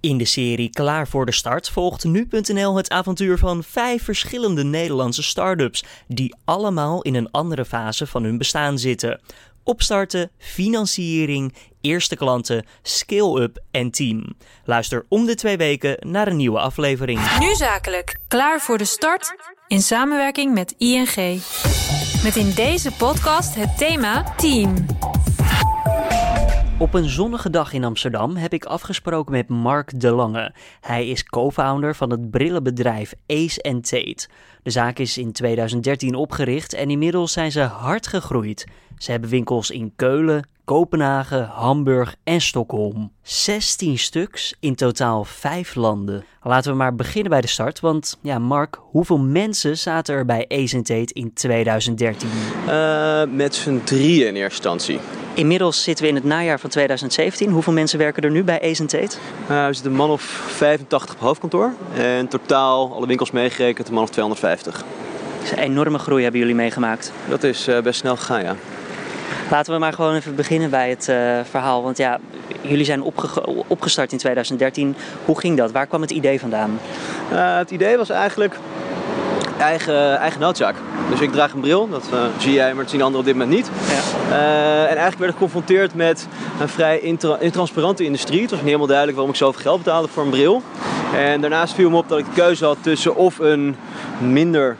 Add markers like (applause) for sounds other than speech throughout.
In de serie Klaar voor de Start volgt nu.nl het avontuur van vijf verschillende Nederlandse start-ups die allemaal in een andere fase van hun bestaan zitten. Opstarten, financiering, eerste klanten, scale-up en team. Luister om de twee weken naar een nieuwe aflevering. Nu zakelijk. Klaar voor de start in samenwerking met ING. Met in deze podcast het thema Team. Op een zonnige dag in Amsterdam heb ik afgesproken met Mark De Lange. Hij is co-founder van het brillenbedrijf Ace Tate. De zaak is in 2013 opgericht en inmiddels zijn ze hard gegroeid. Ze hebben winkels in Keulen, Kopenhagen, Hamburg en Stockholm. 16 stuks in totaal 5 landen. Laten we maar beginnen bij de start, want ja, Mark, hoeveel mensen zaten er bij Ace Tate in 2013? Uh, met z'n drieën in eerste instantie. Inmiddels zitten we in het najaar van 2017. Hoeveel mensen werken er nu bij Ace Tate? Uh, we zitten een man of 85 op hoofdkantoor. En totaal, alle winkels meegerekend, een man of 250. Dus een enorme groei hebben jullie meegemaakt. Dat is uh, best snel gegaan, ja. Laten we maar gewoon even beginnen bij het uh, verhaal. Want ja, jullie zijn opge opgestart in 2013. Hoe ging dat? Waar kwam het idee vandaan? Het idee was eigenlijk eigen, eigen noodzaak. Dus ik draag een bril, dat uh, zie jij, maar dat zien anderen op dit moment niet. Ja. en eigenlijk werd ik geconfronteerd met een vrij intra intransparante industrie. Het was niet helemaal duidelijk waarom ik zoveel geld betaalde voor een bril. En daarnaast viel me op dat ik de keuze had tussen of een minder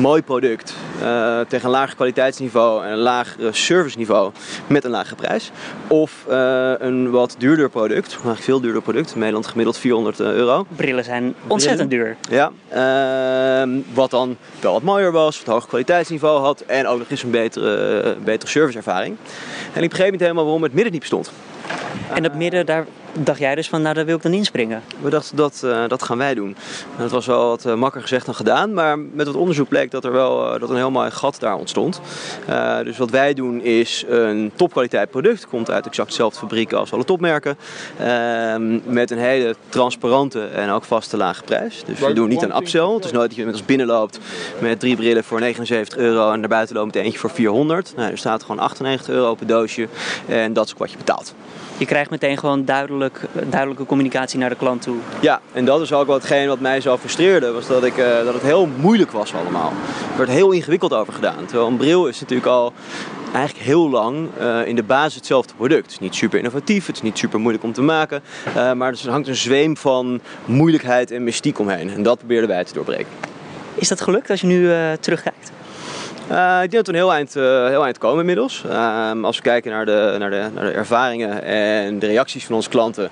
mooi product uh, tegen een lager kwaliteitsniveau en een lager serviceniveau met een lage prijs. Of uh, een wat duurder product, eigenlijk veel duurder product, in Nederland gemiddeld 400 euro. Brillen zijn ontzettend duur. Ja, uh, wat dan wel wat mooier was, wat hoger kwaliteitsniveau had en ook nog eens een betere, betere serviceervaring. En ik begreep niet helemaal waarom het midden niet bestond. En het midden, daar dacht jij dus van, nou daar wil ik dan inspringen? We dachten, dat, uh, dat gaan wij doen. En dat was wel wat uh, makkelijker gezegd dan gedaan. Maar met het onderzoek bleek dat er wel uh, dat een heel mooi gat daar ontstond. dus wat wij doen is een topkwaliteit product. Komt uit exact dezelfde fabrieken als alle topmerken. Ehm, met een hele transparante en ook vaste lage prijs. Dus we doen niet een upsell. Het is nooit dat je met ons binnenloopt met drie brillen voor 79 euro. En naar buiten loopt met eentje voor 400. Nou, er staat gewoon 98 euro op het doosje. En dat is ook wat je betaalt. Je krijgt meteen gewoon duidelijk, duidelijke communicatie naar de klant toe. Ja, en dat is ook wel hetgeen wat mij zo frustreerde. Was dat, ik, uh, dat het heel moeilijk was allemaal. Er werd heel ingewikkeld over gedaan. Terwijl een bril is natuurlijk al eigenlijk heel lang uh, in de basis hetzelfde product. Het is niet super innovatief, het is niet super moeilijk om te maken. Uh, maar er hangt een zweem van moeilijkheid en mystiek omheen. En dat probeerden wij te doorbreken. Is dat gelukt als je nu terugkijkt? Uh, ik denk dat we een heel eind, uh, heel eind komen inmiddels. Uh, als we kijken naar de, naar, de, naar de ervaringen en de reacties van onze klanten,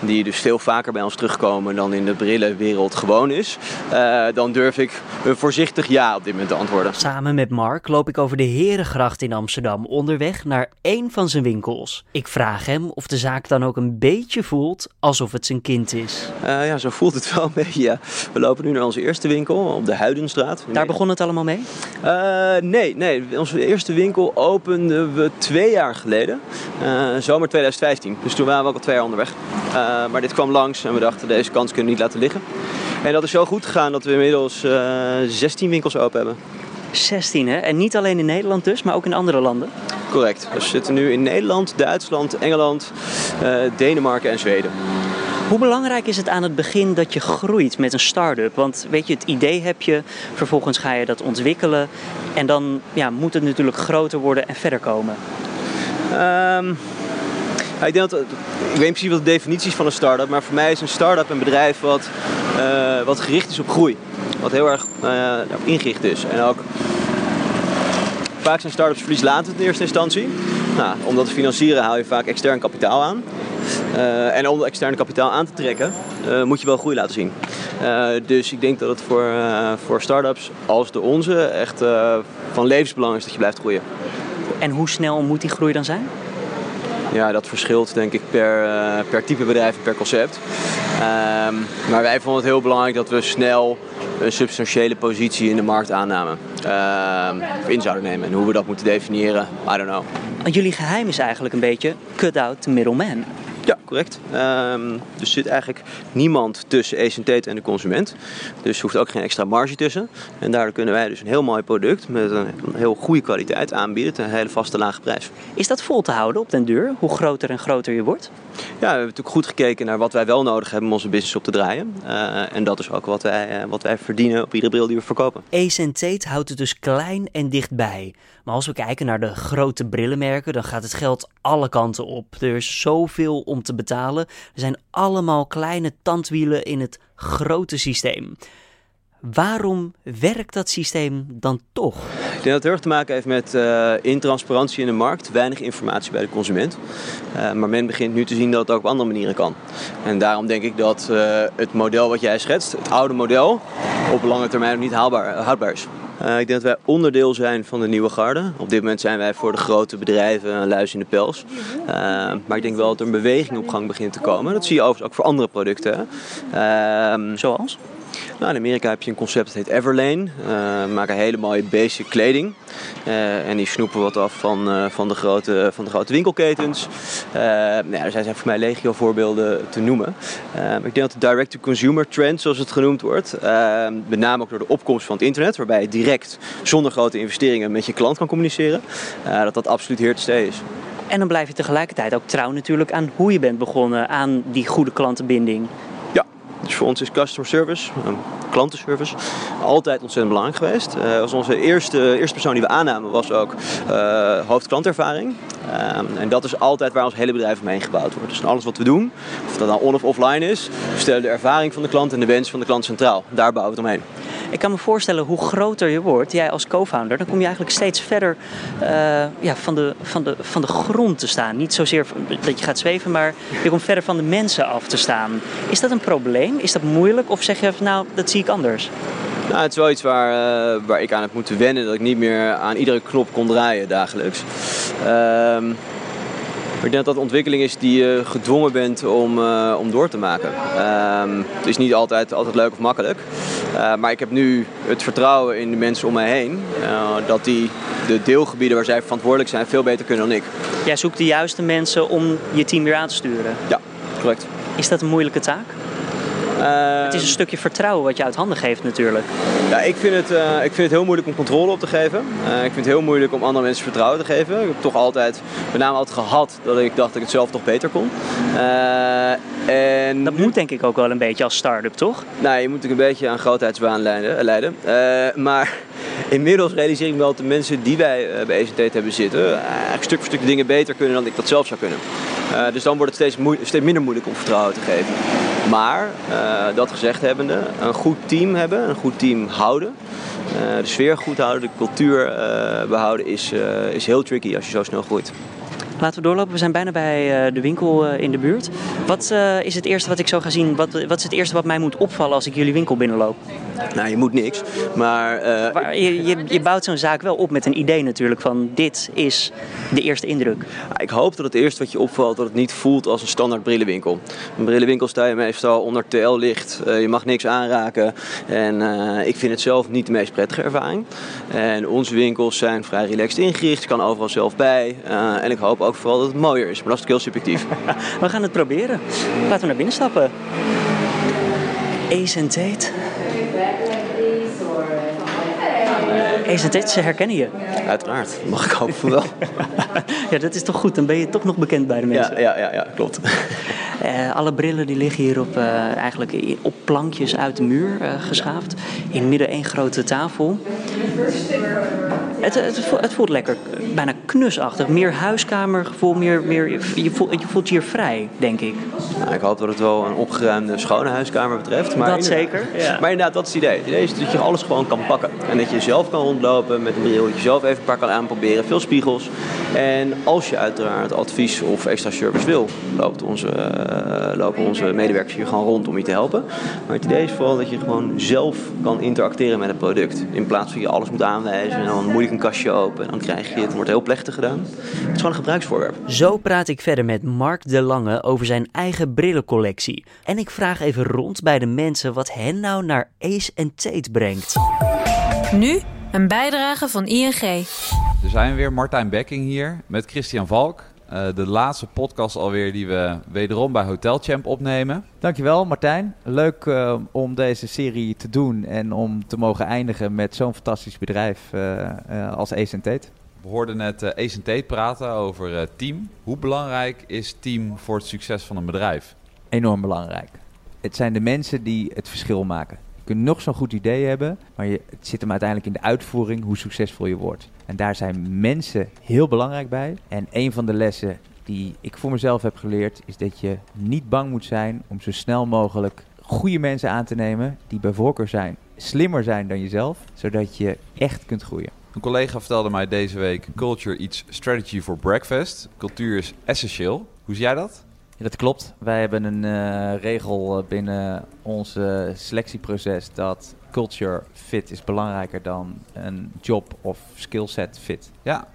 die dus veel vaker bij ons terugkomen dan in de brillenwereld gewoon is, eh, dan durf ik een voorzichtig ja op dit moment te antwoorden. Samen met Mark loop ik over de Herengracht in Amsterdam onderweg naar één van zijn winkels. Ik vraag hem of de zaak dan ook een beetje voelt alsof het zijn kind is. ja, zo voelt het wel een beetje. Ja. We lopen nu naar onze eerste winkel op de Huidenstraat. Daar begon het allemaal mee? Nee, nee, onze eerste winkel openden we twee jaar geleden. Uh, zomer 2015. Dus toen waren we ook al twee jaar onderweg. Uh, maar dit kwam langs en we dachten deze kans kunnen we niet laten liggen. En dat is zo goed gegaan dat we inmiddels uh, 16 winkels open hebben. 16 hè? En niet alleen in Nederland dus, maar ook in andere landen? Correct. We zitten nu in Nederland, Duitsland, Engeland, Denemarken en Zweden. Hoe belangrijk is het aan het begin dat je groeit met een start-up? Want weet je, het idee heb je, vervolgens ga je dat ontwikkelen en dan ja, moet het natuurlijk groter worden en verder komen. Um, ik, denk dat, ik weet precies wat de definitie is van een start-up, maar voor mij is een start-up een bedrijf wat, uh, wat gericht is op groei. Wat heel erg uh, ingericht is. En ook vaak zijn start-ups verlieslatend in eerste instantie. Nou, om dat te financieren haal je vaak extern kapitaal aan. Uh, en om externe kapitaal aan te trekken, uh, moet je wel groei laten zien. Dus ik denk dat het voor, voor start-ups als de onze echt van levensbelang is dat je blijft groeien. En hoe snel moet die groei dan zijn? Ja, dat verschilt denk ik per, per type bedrijf en per concept. Ehm, maar wij vonden het heel belangrijk dat we snel een substantiële positie in de markt aannamen. Of in zouden nemen. En hoe we dat moeten definiëren, I don't know. Jullie geheim is eigenlijk een beetje cut out the middleman. Ja, correct. Um, dus er zit eigenlijk niemand tussen Ace Tate en de consument. Dus er hoeft ook geen extra marge tussen. En daardoor kunnen wij dus een heel mooi product met een, heel goede kwaliteit aanbieden tegen een hele vaste lage prijs. Is dat vol te houden op den duur? Hoe groter en groter je wordt? Ja, we hebben natuurlijk goed gekeken naar wat wij wel nodig hebben om onze business op te draaien. Uh, en dat is ook wat wij, uh, wat wij verdienen op iedere bril die we verkopen. Ace Tate houdt het dus klein en dichtbij. Maar als we kijken naar de grote brillenmerken, dan gaat het geld alle kanten op. Er is zoveel om te betalen. Er zijn allemaal kleine tandwielen in het grote systeem. Waarom werkt dat systeem dan toch? Ik denk dat het heel erg te maken heeft met uh, intransparantie in de markt, weinig informatie bij de consument. Uh, maar men begint nu te zien dat het ook op andere manieren kan. En daarom denk ik dat uh, het model wat jij schetst, het oude model, op lange termijn niet haalbaar, houdbaar is. Uh, ik denk dat wij onderdeel zijn van de nieuwe garde. Op dit moment zijn wij voor de grote bedrijven een luis in de pels. Uh, maar ik denk wel dat er een beweging op gang begint te komen. Dat zie je overigens ook voor andere producten. Uh, Zoals? Nou, in Amerika heb je een concept dat heet Everlane. Uh, maken hele mooie basic kleding. Uh, en die snoepen wat af van, uh, van, de, grote, van de grote winkelketens. nou ja, er zijn voor mij legio voorbeelden te noemen. ik denk dat de direct-to-consumer trend, zoals het genoemd wordt, met name ook door de opkomst van het internet, waarbij je direct zonder grote investeringen met je klant kan communiceren, dat dat absoluut heer te stay is. En dan blijf je tegelijkertijd ook trouw natuurlijk aan hoe je bent begonnen, aan die goede klantenbinding. Dus voor ons is customer service, klantenservice, altijd ontzettend belangrijk geweest. Uh, was onze eerste, eerste persoon die we aannamen was ook uh, hoofdklantervaring. Uh, en dat is altijd waar ons hele bedrijf omheen gebouwd wordt. Dus alles wat we doen, of dat nou on of offline is, we stellen de ervaring van de klant en de wens van de klant centraal. Daar bouwen we het omheen. Ik kan me voorstellen hoe groter je wordt, jij als co-founder, dan kom je eigenlijk steeds verder uh, ja, van, de, van, de, van de grond te staan. Niet zozeer dat je gaat zweven, maar je komt verder van de mensen af te staan. Is dat een probleem? Is dat moeilijk? Of zeg je, nou, dat zie ik anders? Nou, het is wel iets waar, uh, waar ik aan heb moeten wennen. Dat ik niet meer aan iedere knop kon draaien dagelijks. Maar ik denk dat dat een ontwikkeling is die je gedwongen bent om, uh, om door te maken. Uh, het is niet altijd, altijd leuk of makkelijk. Uh, maar ik heb nu het vertrouwen in de mensen om mij heen. dat die de deelgebieden waar zij verantwoordelijk zijn veel beter kunnen dan ik. Jij zoekt de juiste mensen om je team weer aan te sturen? Ja, correct. Is dat een moeilijke taak? Het is een stukje vertrouwen wat je uit handen geeft natuurlijk. Ja, ik vind het, uh, ik vind het heel moeilijk om controle op te geven. Uh, ik vind het heel moeilijk om andere mensen vertrouwen te geven. Ik heb toch altijd, met name altijd gehad, dat ik dacht dat ik het zelf toch beter kon. en dat moet denk ik ook wel een beetje als start-up, toch? Nou, je moet natuurlijk een beetje aan grootheidswaan leiden. leiden. maar (laughs) inmiddels realiseer ik me wel dat de mensen die wij bij ECT hebben zitten... eigenlijk stuk voor stuk dingen beter kunnen dan ik dat zelf zou kunnen. dus dan wordt het steeds, steeds minder moeilijk om vertrouwen te geven. Maar uh, dat gezegd hebbende, een goed team hebben, een goed team houden. Uh, de sfeer goed houden, de cultuur uh, behouden is, is heel tricky als je zo snel groeit. Laten we doorlopen. We zijn bijna bij de winkel in de buurt. Wat is het eerste wat ik zo ga zien? Wat, wat is het eerste wat mij moet opvallen als ik jullie winkel binnenloop? Nou, je moet niks. Maar, uh... je, je, je, bouwt zo'n zaak wel op met een idee natuurlijk van dit is de eerste indruk. Ik hoop dat het eerste wat je opvalt dat het niet voelt als een standaard brillenwinkel. Een brillenwinkel sta je meestal onder TL-licht. Uh, je mag niks aanraken. En uh, ik vind het zelf niet de meest prettige ervaring. En onze winkels zijn vrij relaxed ingericht. Je kan overal zelf bij. en ik hoop ook vooral dat het mooier is. Maar dat is heel subjectief. (laughs) we gaan het proberen. Laten we naar binnen stappen. Ace Tate. Ace Tate, ze herkennen je. Uiteraard, mag ik hopen wel. (laughs) ja, dat is toch goed, dan ben je toch nog bekend bij de mensen. Ja, ja, ja, ja klopt. Uh, (laughs) alle brillen die liggen hier op, uh, eigenlijk op plankjes uit de muur uh, geschaafd. In midden één grote tafel. Het, het, het, voelt lekker, bijna knusachtig. Meer huiskamergevoel, meer, meer, je, voelt, je voelt je hier vrij, denk ik. Nou, ik hoop dat het wel een opgeruimde, schone huiskamer betreft. Maar dat zeker. Ja. Maar inderdaad, dat is het idee. Het idee is dat je alles gewoon kan pakken. En dat je zelf kan rondlopen met een bril, dat je zelf even een paar kan aanproberen. Veel spiegels. En als je uiteraard advies of extra service wil, loopt onze, uh, lopen onze medewerkers hier gewoon rond om je te helpen. Maar het idee is vooral dat je gewoon zelf kan interacteren met het product. In plaats van je alles moet aanwijzen en dan moeilijk een kastje open. En dan krijg je het, het wordt heel plechtig gedaan. Het is gewoon een gebruiksvoorwerp. Zo praat ik verder met Mark de Lange over zijn eigen brillencollectie. En ik vraag even rond bij de mensen wat hen nou naar Ace Tate brengt. Nu een bijdrage van ING. Er zijn weer Martijn Bekking hier met Christian Valk. Uh, de laatste podcast alweer die we wederom bij Hotel Champ opnemen. Dankjewel Martijn. Leuk uh, om deze serie te doen en om te mogen eindigen met zo'n fantastisch bedrijf uh, als Ace Tate. We hoorden net uh, Ace Tate praten over team. Hoe belangrijk is team voor het succes van een bedrijf? Enorm belangrijk. Het zijn de mensen die het verschil maken. Kunt nog zo'n goed idee hebben, maar je, het zit hem uiteindelijk in de uitvoering hoe succesvol je wordt. En daar zijn mensen heel belangrijk bij. En een van de lessen die ik voor mezelf heb geleerd, is dat je niet bang moet zijn om zo snel mogelijk goede mensen aan te nemen die bij voorkeur zijn, slimmer zijn dan jezelf, zodat je echt kunt groeien. Een collega vertelde mij deze week: Culture eats strategy for breakfast. Cultuur is essentieel. Hoe zie jij dat? Ja, dat klopt. Wij hebben een uh, regel binnen ons selectieproces dat culture fit is belangrijker dan een job of skillset fit. Ja,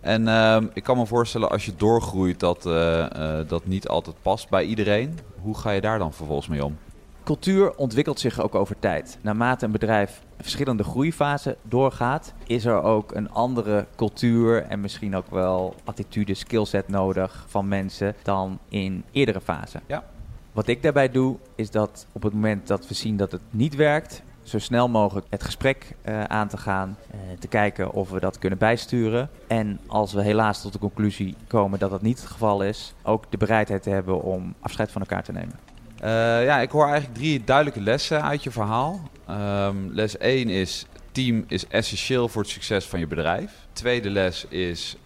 en uh, ik kan me voorstellen als je doorgroeit dat uh, dat niet altijd past bij iedereen. Hoe ga je daar dan vervolgens mee om? Cultuur ontwikkelt zich ook over tijd. Naarmate een bedrijf verschillende groeifasen doorgaat, is er ook een andere cultuur en misschien ook wel attitude, skillset nodig van mensen dan in eerdere fasen. Ja. Wat ik daarbij doe, is dat op het moment dat we zien dat het niet werkt, zo snel mogelijk het gesprek uh, aan te gaan. Uh, te kijken of we dat kunnen bijsturen. En als we helaas tot de conclusie komen dat dat niet het geval is, ook de bereidheid te hebben om afscheid van elkaar te nemen. Uh, ja, ik hoor eigenlijk drie duidelijke lessen uit je verhaal. Um, les 1 is: team is essentieel voor het succes van je bedrijf. Tweede les is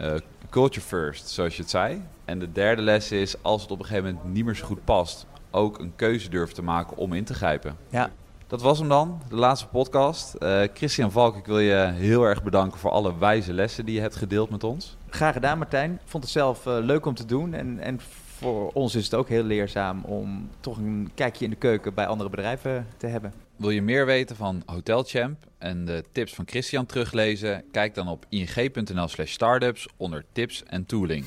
culture first, zoals je het zei. En de derde les is: als het op een gegeven moment niet meer zo goed past, ook een keuze durven te maken om in te grijpen. Ja, dat was hem dan, de laatste podcast. Uh, Christian Valk, ik wil je heel erg bedanken voor alle wijze lessen die je hebt gedeeld met ons. Graag gedaan, Martijn. Ik vond het zelf leuk om te doen. En, en voor ons is het ook heel leerzaam om toch een kijkje in de keuken bij andere bedrijven te hebben. Wil je meer weten van Hotel Champ en de tips van Christian teruglezen? Kijk dan op ing.nl/slash startups onder tips en tooling.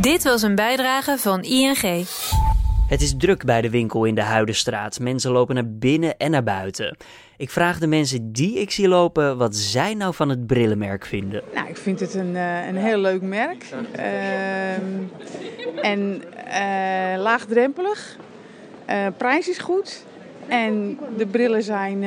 Dit was een bijdrage van ING. Het is druk bij de winkel in de Huidenstraat. Mensen lopen naar binnen en naar buiten. Ik vraag de mensen die ik zie lopen wat zij nou van het brillenmerk vinden. Nou, ik vind het een, uh, een heel leuk merk. Uh, en uh, laagdrempelig. Eh, prijs is goed. En de brillen zijn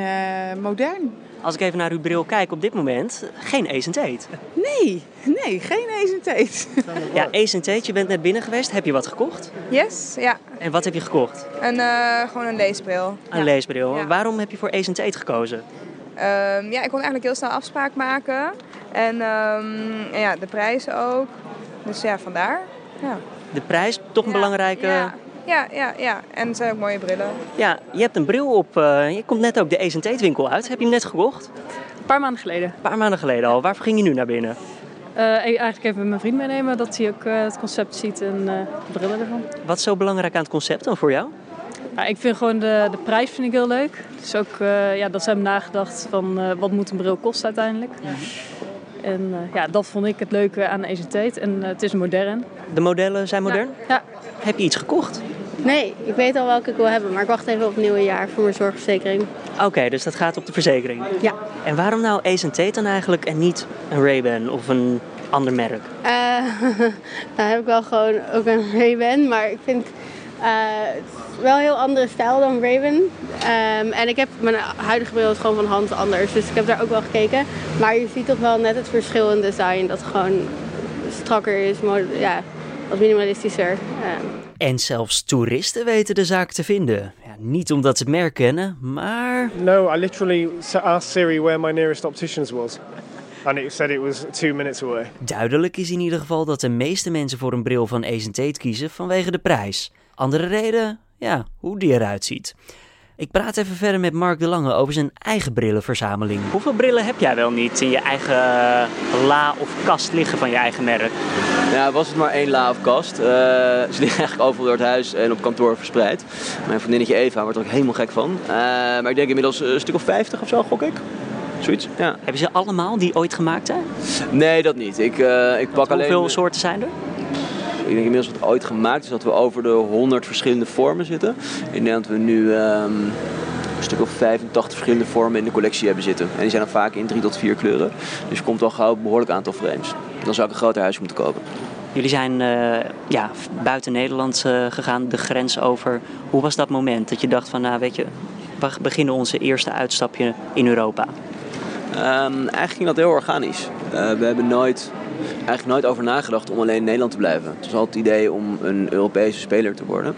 modern. Als ik even naar uw bril kijk op dit moment, geen Ace Tate. Nee, nee, geen Ace Tate. Ja, Ace Tate, je bent net binnen geweest. Heb je wat gekocht? Yes, ja. En wat heb je gekocht? Een, uh, gewoon een leesbril. Een ja. leesbril. Ja. Waarom heb je voor Ace Tate gekozen? Um, ja, ik kon eigenlijk heel snel afspraak maken. En, um, en ja, de prijzen ook. Dus ja, vandaar. Ja. De prijs, toch een belangrijke... Ja, ja, ja. En het zijn ook mooie brillen. Ja, je hebt een bril op. Uh, je komt net ook de Ace winkel uit. Heb je hem net gekocht? Een paar maanden geleden. Een paar maanden geleden al. Waarvoor ging je nu naar binnen? Uh, eigenlijk even mijn vriend meenemen, dat hij ook uh, het concept ziet en uh, de brillen ervan. Wat is zo belangrijk aan het concept dan voor jou? Ja, ik vind gewoon de, de prijs vind ik heel leuk. Dus ook ja, dat ze hebben nagedacht van wat moet een bril kosten uiteindelijk. Ja. En ja, dat vond ik het leuke aan ECT. En het is modern. De modellen zijn modern? Ja. ja. Heb je iets gekocht? Nee, ik weet al welke ik wil hebben, maar ik wacht even op het nieuwe jaar voor mijn zorgverzekering. Oké, okay, dus dat gaat op de verzekering? Ja. En waarom nou Ace Tate dan eigenlijk en niet een Ray-Ban of een ander merk? (laughs) Uh, nou heb ik wel gewoon ook een Ray-Ban, maar ik vind uh, wel een heel andere stijl dan Ray-Ban. Um, en ik heb mijn huidige bril is gewoon van hand anders, dus ik heb daar ook wel gekeken. Maar je ziet toch wel net het verschil in design, dat het gewoon strakker is, ja, wat minimalistischer. Um. En zelfs toeristen weten de zaak te vinden. Ja, niet omdat ze het merk kennen, maar... No, I literally asked Siri where my nearest opticians was. And it said it was two minutes away. Duidelijk is in ieder geval dat de meeste mensen voor een bril van Ace Tate kiezen vanwege de prijs. Andere reden, ja, hoe die eruit ziet. Ik praat even verder met Mark de Lange over zijn eigen brillenverzameling. Hoeveel brillen heb jij wel niet in je eigen la of kast liggen van je eigen merk? Ja, was het maar één la of kast. Uh, ze liggen eigenlijk overal door het huis en op kantoor verspreid. Mijn vriendinnetje Eva wordt er ook helemaal gek van. Uh, maar ik denk inmiddels een stuk of 50 of zo, gok ik. Zoiets, ja. Hebben ze allemaal die ooit gemaakt zijn? Nee, dat niet. Ik, uh, ik pak alleen... Hoeveel soorten zijn er? Ik denk inmiddels wat ooit gemaakt is dat we over de 100 verschillende vormen zitten. Ik denk dat we nu um, een stuk of 85 verschillende vormen in de collectie hebben zitten. En die zijn dan vaak in drie tot vier kleuren. Dus er komt al gauw een behoorlijk aantal frames. Dan zou ik een groter huis moeten kopen. Jullie zijn uh, ja, buiten Nederland uh, gegaan, de grens over. Hoe was dat moment dat je dacht van, nou weet je, we beginnen onze eerste uitstapje in Europa? Um, eigenlijk ging dat heel organisch. Uh, we hebben nooit, eigenlijk nooit over nagedacht om alleen in Nederland te blijven. Het was altijd het idee om een Europese speler te worden.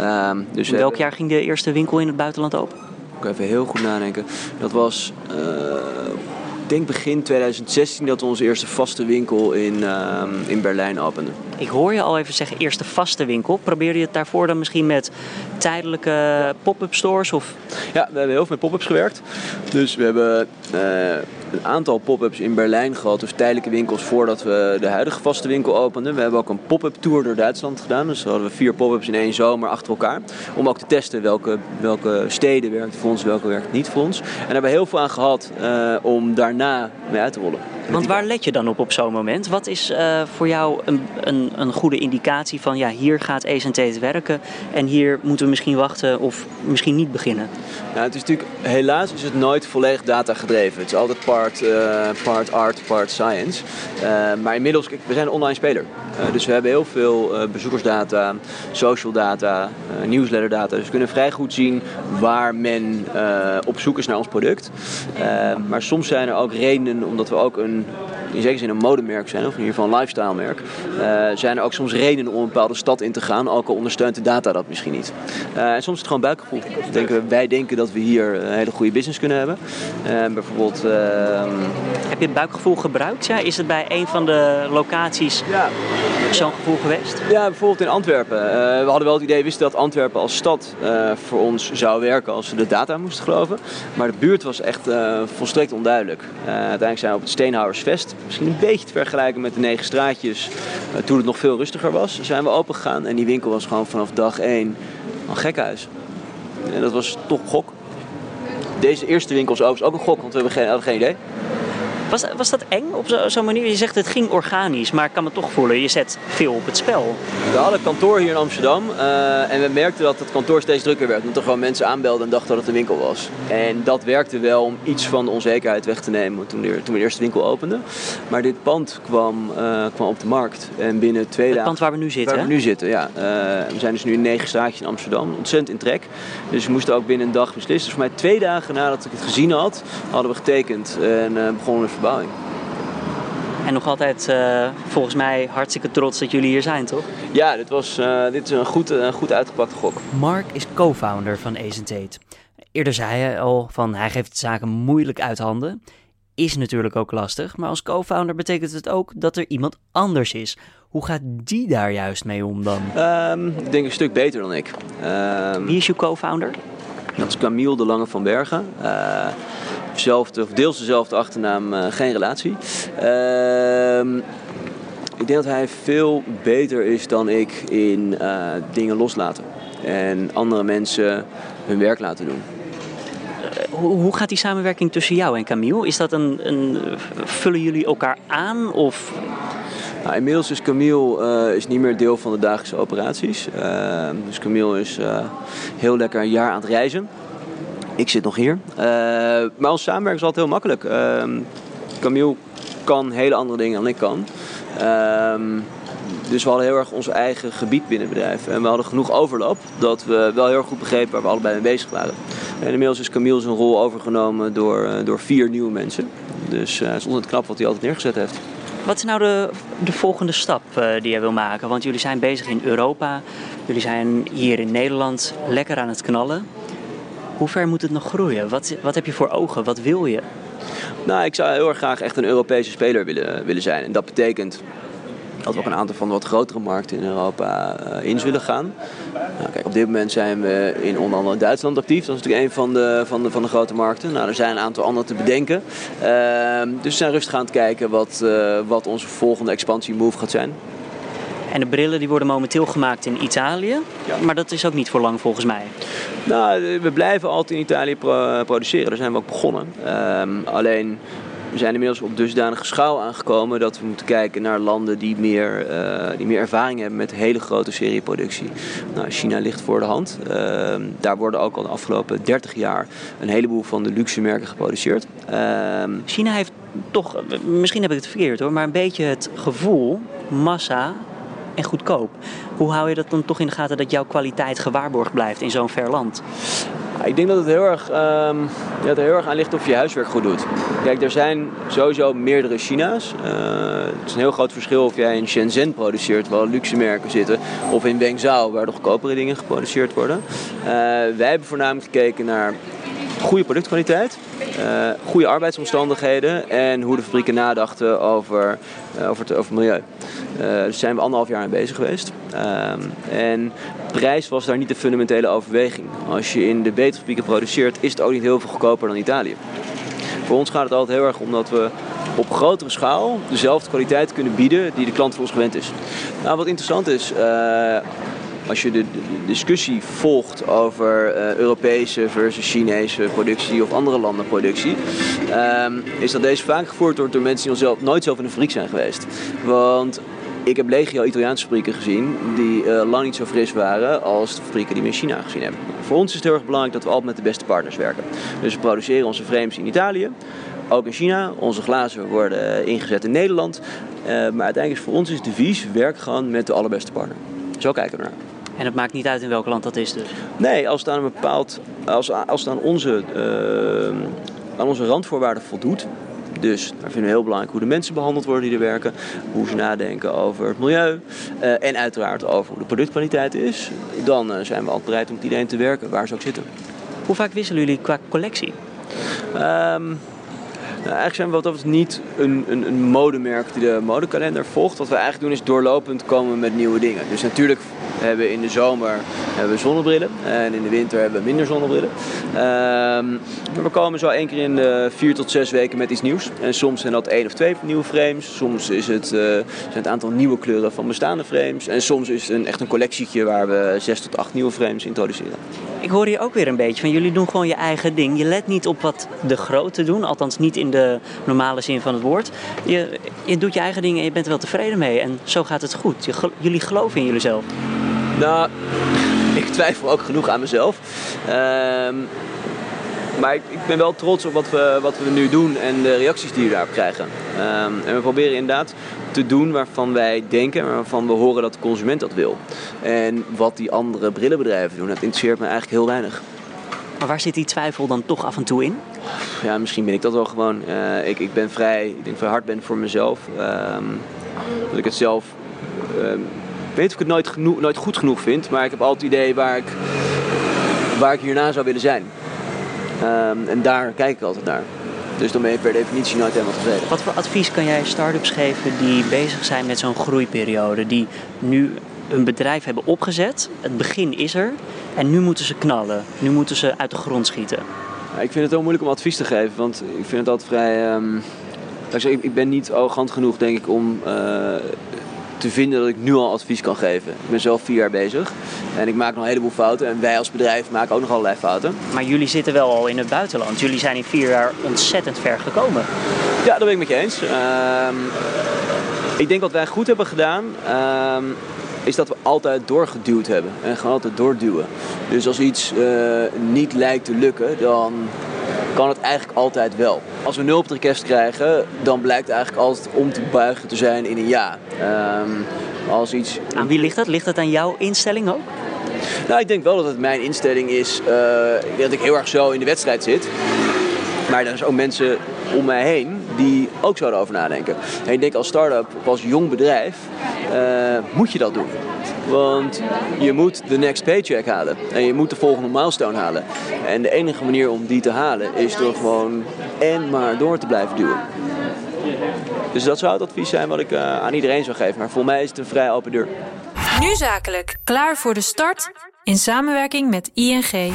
Uh, dus in welk jaar ging de eerste winkel in het buitenland open? Ik even heel goed nadenken. Dat was uh, ik denk begin 2016 dat we onze eerste vaste winkel in, uh, in Berlijn openden. Ik hoor je al even zeggen eerste vaste winkel. Probeer je het daarvoor dan misschien met tijdelijke pop-up stores? Of? Ja, we hebben heel veel met pop-ups gewerkt. Dus we hebben uh, een aantal pop-ups in Berlijn gehad. Dus tijdelijke winkels voordat we de huidige vaste winkel openden. We hebben ook een pop-up tour door Duitsland gedaan. Dus hadden we vier pop-ups in één zomer achter elkaar. Om ook te testen welke, welke steden werkten voor ons, welke werkten niet voor ons. En daar hebben we heel veel aan gehad uh, om daarna mee uit te rollen. Want waar let je dan op op zo'n moment? Wat is uh, voor jou een, een, een, goede indicatie van ja, hier gaat ESNT werken en hier moeten we misschien wachten of misschien niet beginnen? Nou, het is natuurlijk, helaas is het nooit volledig data gedreven. Het is altijd part, uh, part art, part science. Uh, maar inmiddels, we zijn een online speler. dus we hebben heel veel bezoekersdata, social data, newsletterdata. Dus we kunnen vrij goed zien waar men op zoek is naar ons product. maar soms zijn er ook redenen omdat we ook een in zekere zin een modemerk zijn, of in ieder geval een lifestyle merk, uh, zijn er ook soms redenen om een bepaalde stad in te gaan, ook al ondersteunt de data dat misschien niet. Uh, en soms is het gewoon buikgevoel. Denken, wij denken dat we hier een hele goede business kunnen hebben. Uh, bijvoorbeeld. Ehm, Heb je het buikgevoel gebruikt? Ja? Is het bij een van de locaties ja. zo'n gevoel geweest? Ja, bijvoorbeeld in Antwerpen. we hadden wel het idee, wisten dat Antwerpen als stad voor ons zou werken als we de data moesten geloven. Maar de buurt was echt volstrekt onduidelijk. uiteindelijk zijn we op het Steenhouwersvest misschien een beetje te vergelijken met de negen straatjes uh, toen het nog veel rustiger was, zijn we open gegaan en die winkel was gewoon vanaf dag één een gekhuis. En dat was toch gok. Deze eerste winkel is ook een gok, want we hebben geen idee. Was, was dat eng op zo'n zo manier? Je zegt het ging organisch, maar ik kan me toch voelen, je zet veel op het spel. We hadden kantoor hier in Amsterdam uh, en we merkten dat het kantoor steeds drukker werd. Omdat er gewoon mensen aanbelden en dachten dat het een winkel was. En dat werkte wel om iets van de onzekerheid weg te nemen toen, de, toen we de eerste winkel openden. Maar dit pand kwam, uh, kwam op de markt en binnen twee dagen... Het pand waar we nu zitten, Waar we nu zitten, ja. Uh, we zijn dus nu in negen straatjes in Amsterdam, ontzettend in trek. Dus we moesten ook binnen een dag beslissen. Dus voor mij twee dagen nadat ik het gezien had, hadden we getekend en begonnen we verbouwing. En nog altijd uh, volgens mij hartstikke trots dat jullie hier zijn, toch? Ja, dit, was, uh, dit is een goed, een goed uitgepakte gok. Mark is co-founder van Ace Tate. Eerder zei hij al van hij geeft zaken moeilijk uit handen. Is natuurlijk ook lastig, maar als co-founder betekent het ook dat er iemand anders is. Hoe gaat die daar juist mee om dan? Um, ik denk een stuk beter dan ik. Um, Wie is je co-founder? Dat is Camille de Lange van Bergen. Uh, zelfde, of deels dezelfde achternaam, uh, geen relatie. Uh, ik denk dat hij veel beter is dan ik in uh, dingen loslaten. En andere mensen hun werk laten doen. Hoe, hoe, gaat die samenwerking tussen jou en Camille? Is dat een, een vullen jullie elkaar aan of nou, inmiddels is Camille uh, is niet meer deel van de dagelijkse operaties. Uh, dus Camille is uh, heel lekker een jaar aan het reizen. Ik zit nog hier. maar ons samenwerken is altijd heel makkelijk. Ehm, Camille kan hele andere dingen dan ik kan. Ehm, dus we hadden heel erg ons eigen gebied binnen het bedrijf. En we hadden genoeg overlap dat we wel heel goed begrepen waar we allebei mee bezig waren. En inmiddels is Camille zijn rol overgenomen door, door vier nieuwe mensen. Dus het is ontzettend knap wat hij altijd neergezet heeft. Wat is nou de, de volgende stap die jij wil maken? Want jullie zijn bezig in Europa, jullie zijn hier in Nederland lekker aan het knallen. Hoe ver moet het nog groeien? Wat, wat heb je voor ogen? Wat wil je? Nou, ik zou heel erg graag echt een Europese speler willen, willen zijn. En dat betekent dat we ook een aantal van de wat grotere markten in Europa uh, in zullen gaan. Nou, kijk, op dit moment zijn we in onder andere Duitsland actief. Dat is natuurlijk een van de, van de, van de grote markten. Nou, er zijn een aantal andere te bedenken. Uh, dus we zijn rustig aan het kijken wat, uh, wat onze volgende expansiemove gaat zijn. En de brillen die worden momenteel gemaakt in Italië. Ja. Maar dat is ook niet voor lang volgens mij. Nou, we blijven altijd in Italië pro produceren. Daar zijn we ook begonnen. Um, alleen we zijn inmiddels op dusdanige schaal aangekomen dat we moeten kijken naar landen die meer, uh, die meer ervaring hebben met hele grote serieproductie. Nou, China ligt voor de hand. Uh, daar worden ook al de afgelopen 30 jaar een heleboel van de luxe merken geproduceerd. Uh, China heeft toch, misschien heb ik het verkeerd hoor, maar een beetje het gevoel, massa, en goedkoop. Hoe hou je dat dan toch in de gaten dat jouw kwaliteit gewaarborgd blijft in zo'n ver land? Ik denk dat het heel erg, um, er heel erg aan ligt of je huiswerk goed doet. Kijk, er zijn sowieso meerdere China's. Uh, het is een heel groot verschil of jij in Shenzhen produceert, waar luxe merken zitten, of in Wenzhou, waar de goedkopere dingen geproduceerd worden. Uh, wij hebben voornamelijk gekeken naar goede productkwaliteit, uh, goede arbeidsomstandigheden en hoe de fabrieken nadachten over, uh, over, het, over het milieu. Uh, daar zijn we anderhalf jaar mee bezig geweest. Ehm, en prijs was daar niet de fundamentele overweging. Als je in de beterfabrieken produceert, is het ook niet heel veel goedkoper dan Italië. Voor ons gaat het altijd heel erg om dat we op grotere schaal dezelfde kwaliteit kunnen bieden die de klant van ons gewend is. Nou, wat interessant is, als je de, discussie volgt over uh, Europese versus Chinese productie of andere landen productie, um, is dat deze vaak gevoerd wordt door mensen die zelf, nooit zelf in een fabriek zijn geweest. Want ik heb legio Italiaanse fabrieken gezien die uh, lang niet zo fris waren als de fabrieken die we in China gezien hebben. Voor ons is het heel erg belangrijk dat we altijd met de beste partners werken. Dus we produceren onze frames in Italië, ook in China. Onze glazen worden ingezet in Nederland. Uh, maar uiteindelijk is voor ons de devies werk gewoon met de allerbeste partner. Zo kijken we naar. En het maakt niet uit in welk land dat is dus? Nee, als het aan een bepaald... Als, als het aan onze, uh, aan onze randvoorwaarden voldoet... Dus daar vinden we heel belangrijk hoe de mensen behandeld worden die er werken. Hoe ze nadenken over het milieu. Uh, en uiteraard over hoe de productkwaliteit is. Dan uh, zijn we altijd bereid om met iedereen te werken, waar ze ook zitten. Hoe vaak wisselen jullie qua collectie? Um, nou, eigenlijk zijn we wat dat niet een, een, een modemerk die de modekalender volgt. Wat we eigenlijk doen is doorlopend komen met nieuwe dingen. Dus natuurlijk hebben we in de zomer hebben we zonnebrillen en in de winter hebben we minder zonnebrillen. Um, we komen zo één keer in de vier tot zes weken met iets nieuws. En soms zijn dat één of twee nieuwe frames. Soms is het, uh, zijn het aantal nieuwe kleuren van bestaande frames. En soms is het een, echt een collectietje waar we zes tot acht nieuwe frames introduceren. Ik hoor hier ook weer een beetje van jullie doen gewoon je eigen ding. Je let niet op wat de grote doen, althans niet in de normale zin van het woord. Je, je doet je eigen ding en je bent er wel tevreden mee. En zo gaat het goed. Jullie geloven in jullie zelf. Nou, ik twijfel ook genoeg aan mezelf. Um, maar ik, ik, ben wel trots op wat we, wat we nu doen en de reacties die we daarop krijgen. Um, en we proberen inderdaad te doen waarvan wij denken, waarvan we horen dat de consument dat wil. En wat die andere brillenbedrijven doen, dat interesseert me eigenlijk heel weinig. Maar waar zit die twijfel dan toch af en toe in? Ja, misschien ben ik dat wel gewoon. Uh, ik, ik ben vrij, ik denk vrij hard ben voor mezelf. Um, dat ik het zelf um, weet of ik het nooit, genoeg, nooit goed genoeg vind, maar ik heb altijd het idee waar ik, waar ik hierna zou willen zijn. Um, en daar kijk ik altijd naar. Dus dan ben je per definitie nooit helemaal tevreden. Wat voor advies kan jij start-ups geven die bezig zijn met zo'n groeiperiode? Die nu een bedrijf hebben opgezet, het begin is er en nu moeten ze knallen. Nu moeten ze uit de grond schieten. Ja, ik vind het heel moeilijk om advies te geven, want ik vind het altijd vrij. Um, ik ben niet arrogant genoeg, denk ik, om uh, te vinden dat ik nu al advies kan geven. Ik ben zelf vier jaar bezig en ik maak nog een heleboel fouten. En wij als bedrijf maken ook nog allerlei fouten. Maar jullie zitten wel al in het buitenland. Jullie zijn in vier jaar ontzettend ver gekomen. Ja, dat ben ik met je eens. Um, ik denk wat wij goed hebben gedaan. Um, is dat we altijd doorgeduwd hebben. En gewoon altijd doorduwen. Dus als iets uh, niet lijkt te lukken, dan kan het eigenlijk altijd wel. Als we nul op de request krijgen, dan blijkt eigenlijk altijd om te buigen te zijn in een ja. Um, als iets... Aan wie ligt dat? Ligt dat aan jouw instelling ook? Nou, ik denk wel dat het mijn instelling is uh, dat ik heel erg zo in de wedstrijd zit. Maar er zijn ook mensen om mij heen die ook zouden over nadenken. En ik denk als start-up als jong bedrijf uh, moet je dat doen. Want je moet de next paycheck halen. En je moet de volgende milestone halen. En de enige manier om die te halen is door gewoon en maar door te blijven duwen. Dus dat zou het advies zijn wat ik uh, aan iedereen zou geven. Maar voor mij is het een vrij open deur. Nu zakelijk. Klaar voor de start in samenwerking met ING.